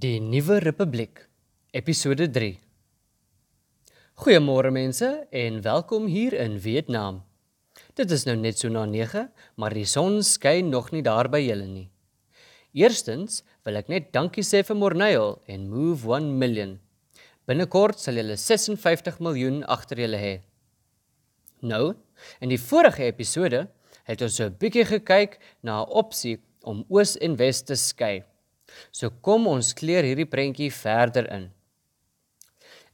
Die Nuwe Republiek, Episode 3. Goeiemôre mense en welkom hier in Vietnam. Dit is nou net so na 9, maar die son skyn nog nie daar by julle nie. Eerstens wil ek net dankie sê vir Morneil en Move 1 Million. Binnekort sal julle 56 miljoen agter julle hê. Nou, in die vorige episode het ons so 'n bietjie gekyk na 'n opsie om oos en wes te skei. So kom ons kleer hierdie prentjie verder in.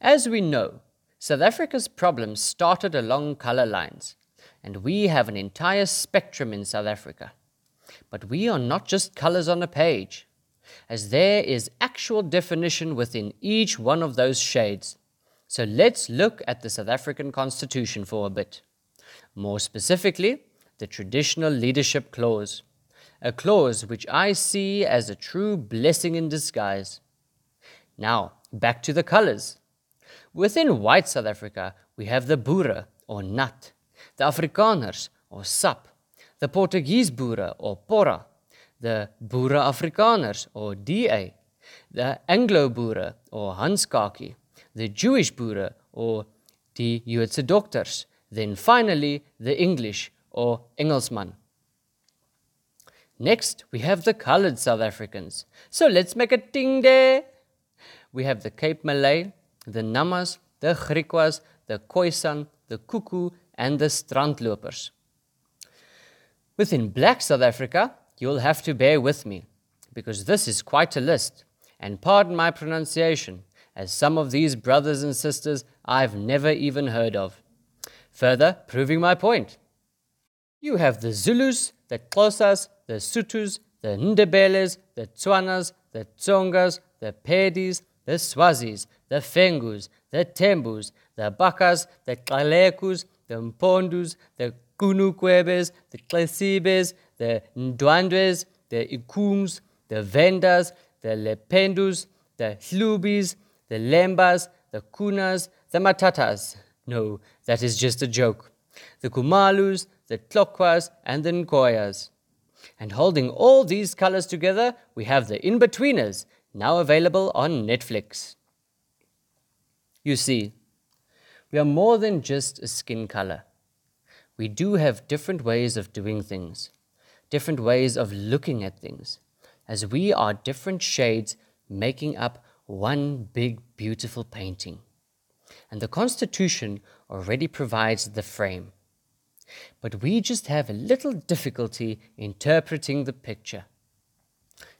As we know, South Africa's problems started along color lines, and we have an entire spectrum in South Africa. But we are not just colors on a page, as there is actual definition within each one of those shades. So let's look at the South African Constitution for a bit. More specifically, the Traditional Leadership Clause a clause which I see as a true blessing in disguise. Now, back to the colors. Within white South Africa, we have the Boere or nat, the Afrikaners or sap, the Portuguese Boere or pora, the Boere Afrikaners or DA, the Anglo Boere or Hanskaki, the Jewish Boere or die Joodse dokters, then finally the English or Engelsman. Next, we have the colored South Africans. So let's make a ting there. We have the Cape Malay, the Namas, the Griquas, the Khoisan, the Kuku, and the Strandlopers. Within black South Africa, you'll have to bear with me, because this is quite a list, and pardon my pronunciation, as some of these brothers and sisters I've never even heard of. Further, proving my point. You have the Zulus, the Xhosas, the Sutus, the Ndebeles, the Tswanas, the Tsongas, the Pedis, the Swazis, the Fengus, the Tembus, the Bakas, the Kalekus, the Mpondus, the Kunukwebes, the Klesibes, the Ndwandwes, the Ikums, the Vendas, the Lependus, the Hlubis, the Lembas, the Kunas, the Matatas. No, that is just a joke. The Kumalus, the Tlokwas, and the Nkoyas. And holding all these colors together, we have the In-Betweeners, now available on Netflix. You see, we are more than just a skin color. We do have different ways of doing things, different ways of looking at things, as we are different shades making up one big, beautiful painting. And the Constitution already provides the frame. But we just have a little difficulty interpreting the picture.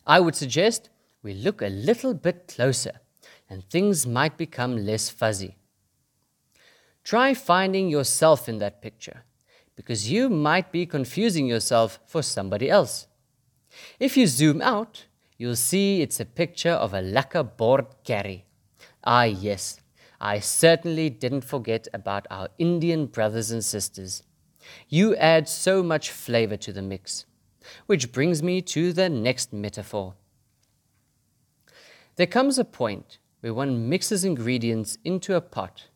I would suggest we look a little bit closer and things might become less fuzzy. Try finding yourself in that picture because you might be confusing yourself for somebody else. If you zoom out, you'll see it's a picture of a lacquer board curry. Ah, yes, I certainly didn't forget about our Indian brothers and sisters. You add so much flavor to the mix. Which brings me to the next metaphor. There comes a point where one mixes ingredients into a pot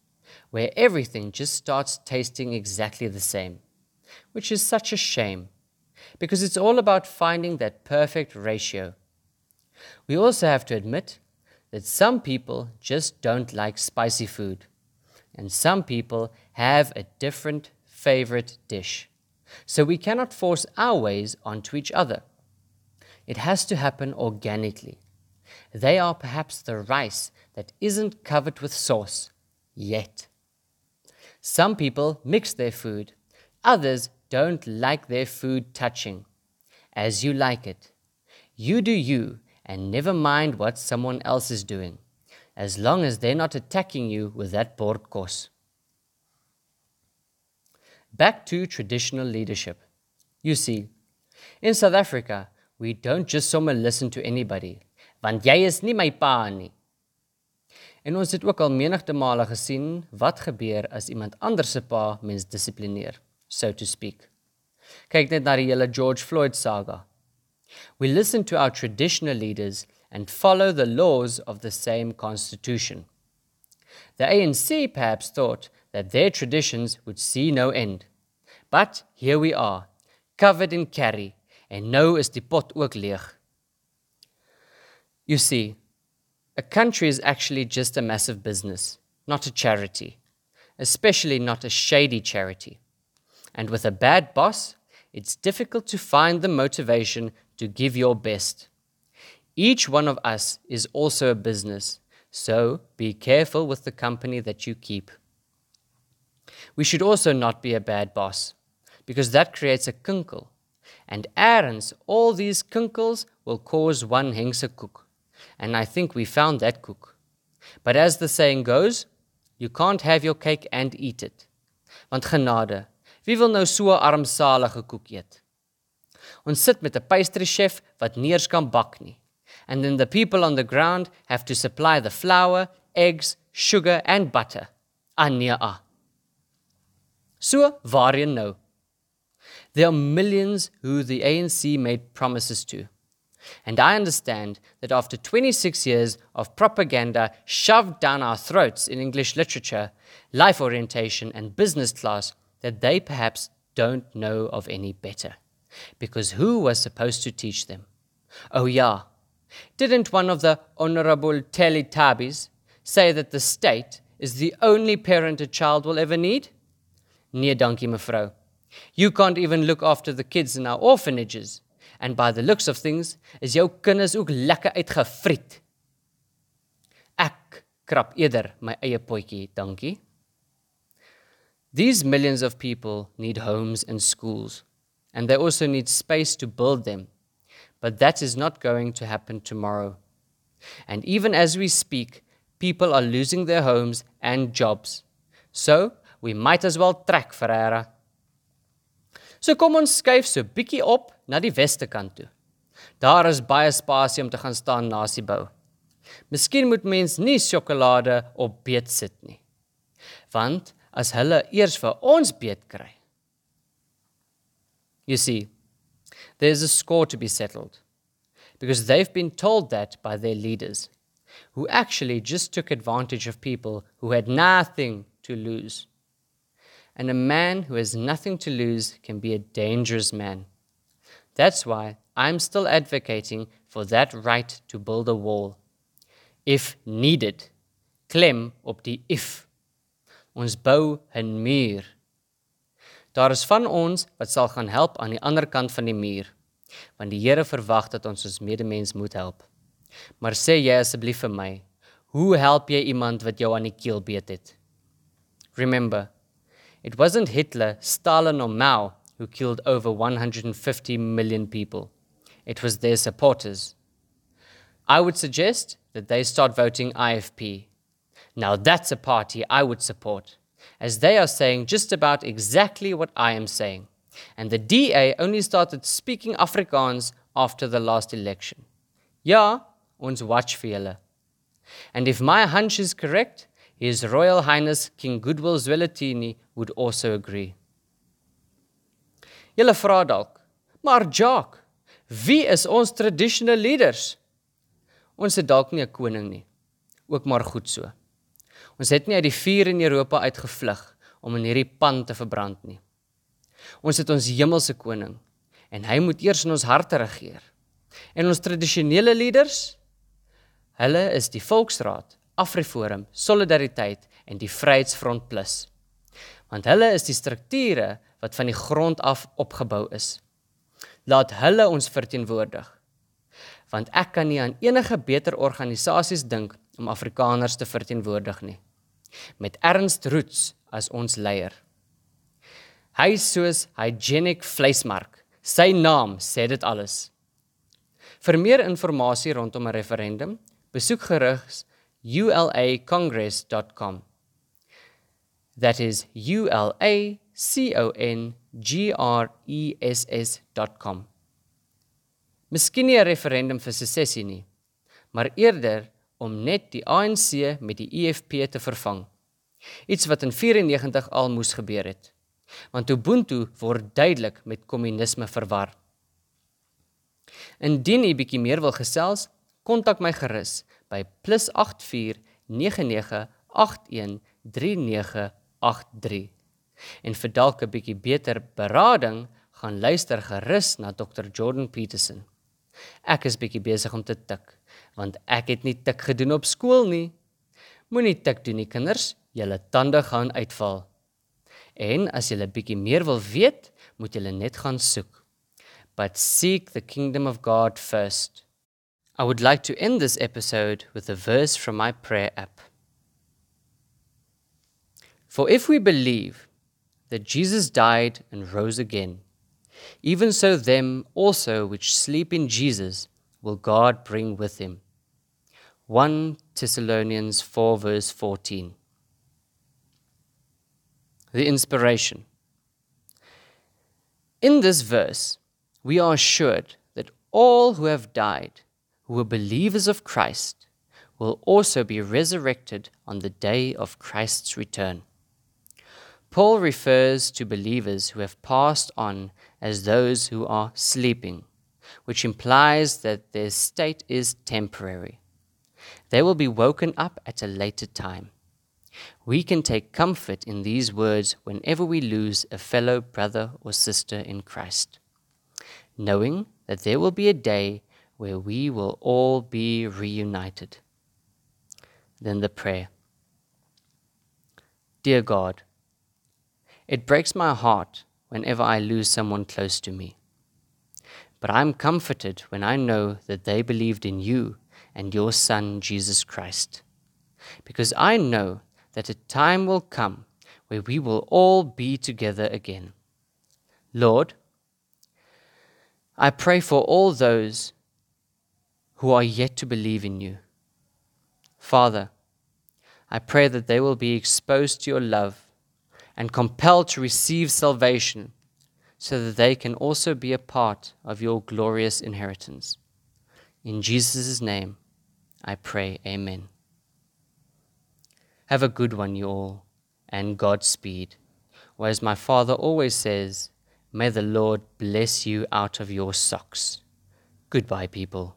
where everything just starts tasting exactly the same, which is such a shame because it's all about finding that perfect ratio. We also have to admit that some people just don't like spicy food, and some people have a different favorite dish. So we cannot force our ways onto each other. It has to happen organically. They are perhaps the rice that isn't covered with sauce yet. Some people mix their food, others don't like their food touching. As you like it. You do you and never mind what someone else is doing, as long as they're not attacking you with that bordkos. Back to traditional leadership. You see, in South Africa, we don't just sommer listen to anybody, want jy is nie my pa nie. En ons het ook al menigte male gesien wat gebeur as iemand anders se pa mens dissiplineer, so to speak. Kyk net na die hele George Floyd saga. We listen to our traditional leaders and follow the laws of the same constitution. The ANC perhaps thought that their traditions would see no end. But here we are, covered in curry, and nou is die pot ook leeg. You see, A country is actually just a massive business, not a charity, especially not a shady charity. And with a bad boss, it's difficult to find the motivation to give your best. Each one of us is also a business, so be careful with the company that you keep. We should also not be a bad boss, because that creates a kunkel. And errands, all these kunkels will cause one hengse koek. And I think we found that koek. But as the saying goes, you can't have your cake and eat it. Want genade, wie wil nou so 'n armsalige koek eet? Ons sit met 'n pastry chef wat nie eens kan bak nie. And then the people on the ground have to supply the flour, eggs, sugar and butter. Ania. Ah. So, waarheen nou? There are millions who the ANC made promises to. And I understand that after 26 years of propaganda shoved down our throats in English literature, life orientation, and business class, that they perhaps don't know of any better. Because who was supposed to teach them? Oh, yeah. Didn't one of the Honorable Teletubbies say that the state is the only parent a child will ever need? Nee, dankie mevrou. You can't even look after the kids in our orphanages. And by the looks of things, is jou kinders ook lekker uitgevriet. Ek krap eerder my eie potjie, dankie. These millions of people need homes and schools, and they also need space to build them. But that is not going to happen tomorrow. And even as we speak, people are losing their homes and jobs. So, we might as well trek Ferreira. So kom ons skuif so bietjie op na die weste kant toe. Daar is baie spasie om te gaan staan naas die bou. Miskien moet mens nie sjokolade op beet sit nie. Want as hulle eers vir ons beet kry. You see, there's a score to be settled because they've been told that by their leaders who actually just took advantage of people who had nothing to lose and a man who has nothing to lose can be a dangerous man. That's why I'm still advocating for that right to build a wall. If needed, klem op die if. Ons bou 'n muur. Daar is van ons wat sal gaan help aan die ander kant van die muur, want die Here verwag dat ons ons medemens moet help. Maar sê jy asseblief vir my, hoe help jy iemand wat jou aan die keel beet het? Remember, It wasn't Hitler, Stalin, or Mao who killed over 150 million people. It was their supporters. I would suggest that they start voting IFP. Now that's a party I would support, as they are saying just about exactly what I am saying. And the DA only started speaking Afrikaans after the last election. Ja, ons watch vir. And if my hunch is correct, his Royal Highness King Goodwill Zwelithini would also agree. Julle vra dalk, maar Jacques, wie is ons traditional leaders? Ons het dalk nie 'n koning nie. Ook maar goed so. Ons het nie uit die vuur in Europa uitgevlug om in hierdie pan te verbrand nie. Ons het ons hemelse koning en hy moet eers in ons harte regeer. En ons tradisionele leaders, hulle is die Volksraad, Afriforum, Solidariteit en die Vryheidsfront Plus. Want hulle is die strukture wat van die grond af opgebou is. Laat hulle ons verteenwoordig. Want ek kan nie aan enige beter organisasies dink om Afrikaners te verteenwoordig nie. Met Ernst Roots as ons leier. Hy soos hygienic vleismark. Sy naam sê dit alles. Vir meer inligting rondom 'n referendum, besoek gerigs ulacongress.com. That is U L A C O N G R E S S.com. Miskien nie 'n referendum vir sessie nie, maar eerder om net die ANC met die EFF te vervang. Iets wat in 94 al moes gebeur het. Want Ubuntu word duidelik met kommunisme verwar. Indien u bietjie meer wil gesels, kontak my gerus by +8499813983. En vir dalk 'n bietjie beter berading, gaan luister gerus na Dr. Jordan Peterson. Ek is bietjie besig om te tik, want ek het nie tik gedoen op skool nie. Moenie tik doen nie kinders, julle tande gaan uitval. En as jy 'n bietjie meer wil weet, moet jy net gaan soek. But seek the kingdom of God first. I would like to end this episode with a verse from my prayer app. For if we believe that Jesus died and rose again, even so them also which sleep in Jesus will God bring with him. 1 Thessalonians 4, verse 14. The inspiration. In this verse, we are assured that all who have died, who were believers of Christ, will also be resurrected on the day of Christ's return. Paul refers to believers who have passed on as those who are sleeping, which implies that their state is temporary. They will be woken up at a later time. We can take comfort in these words whenever we lose a fellow brother or sister in Christ, knowing that there will be a day where we will all be reunited. Then the prayer Dear God, it breaks my heart whenever I lose someone close to me. But I'm comforted when I know that they believed in you and your Son, Jesus Christ. Because I know that a time will come where we will all be together again. Lord, I pray for all those who are yet to believe in you. Father, I pray that they will be exposed to your love and compelled to receive salvation so that they can also be a part of your glorious inheritance. In Jesus' name, I pray, Amen. Have a good one, you all, and Godspeed. Or as my father always says, may the Lord bless you out of your socks. Goodbye, people.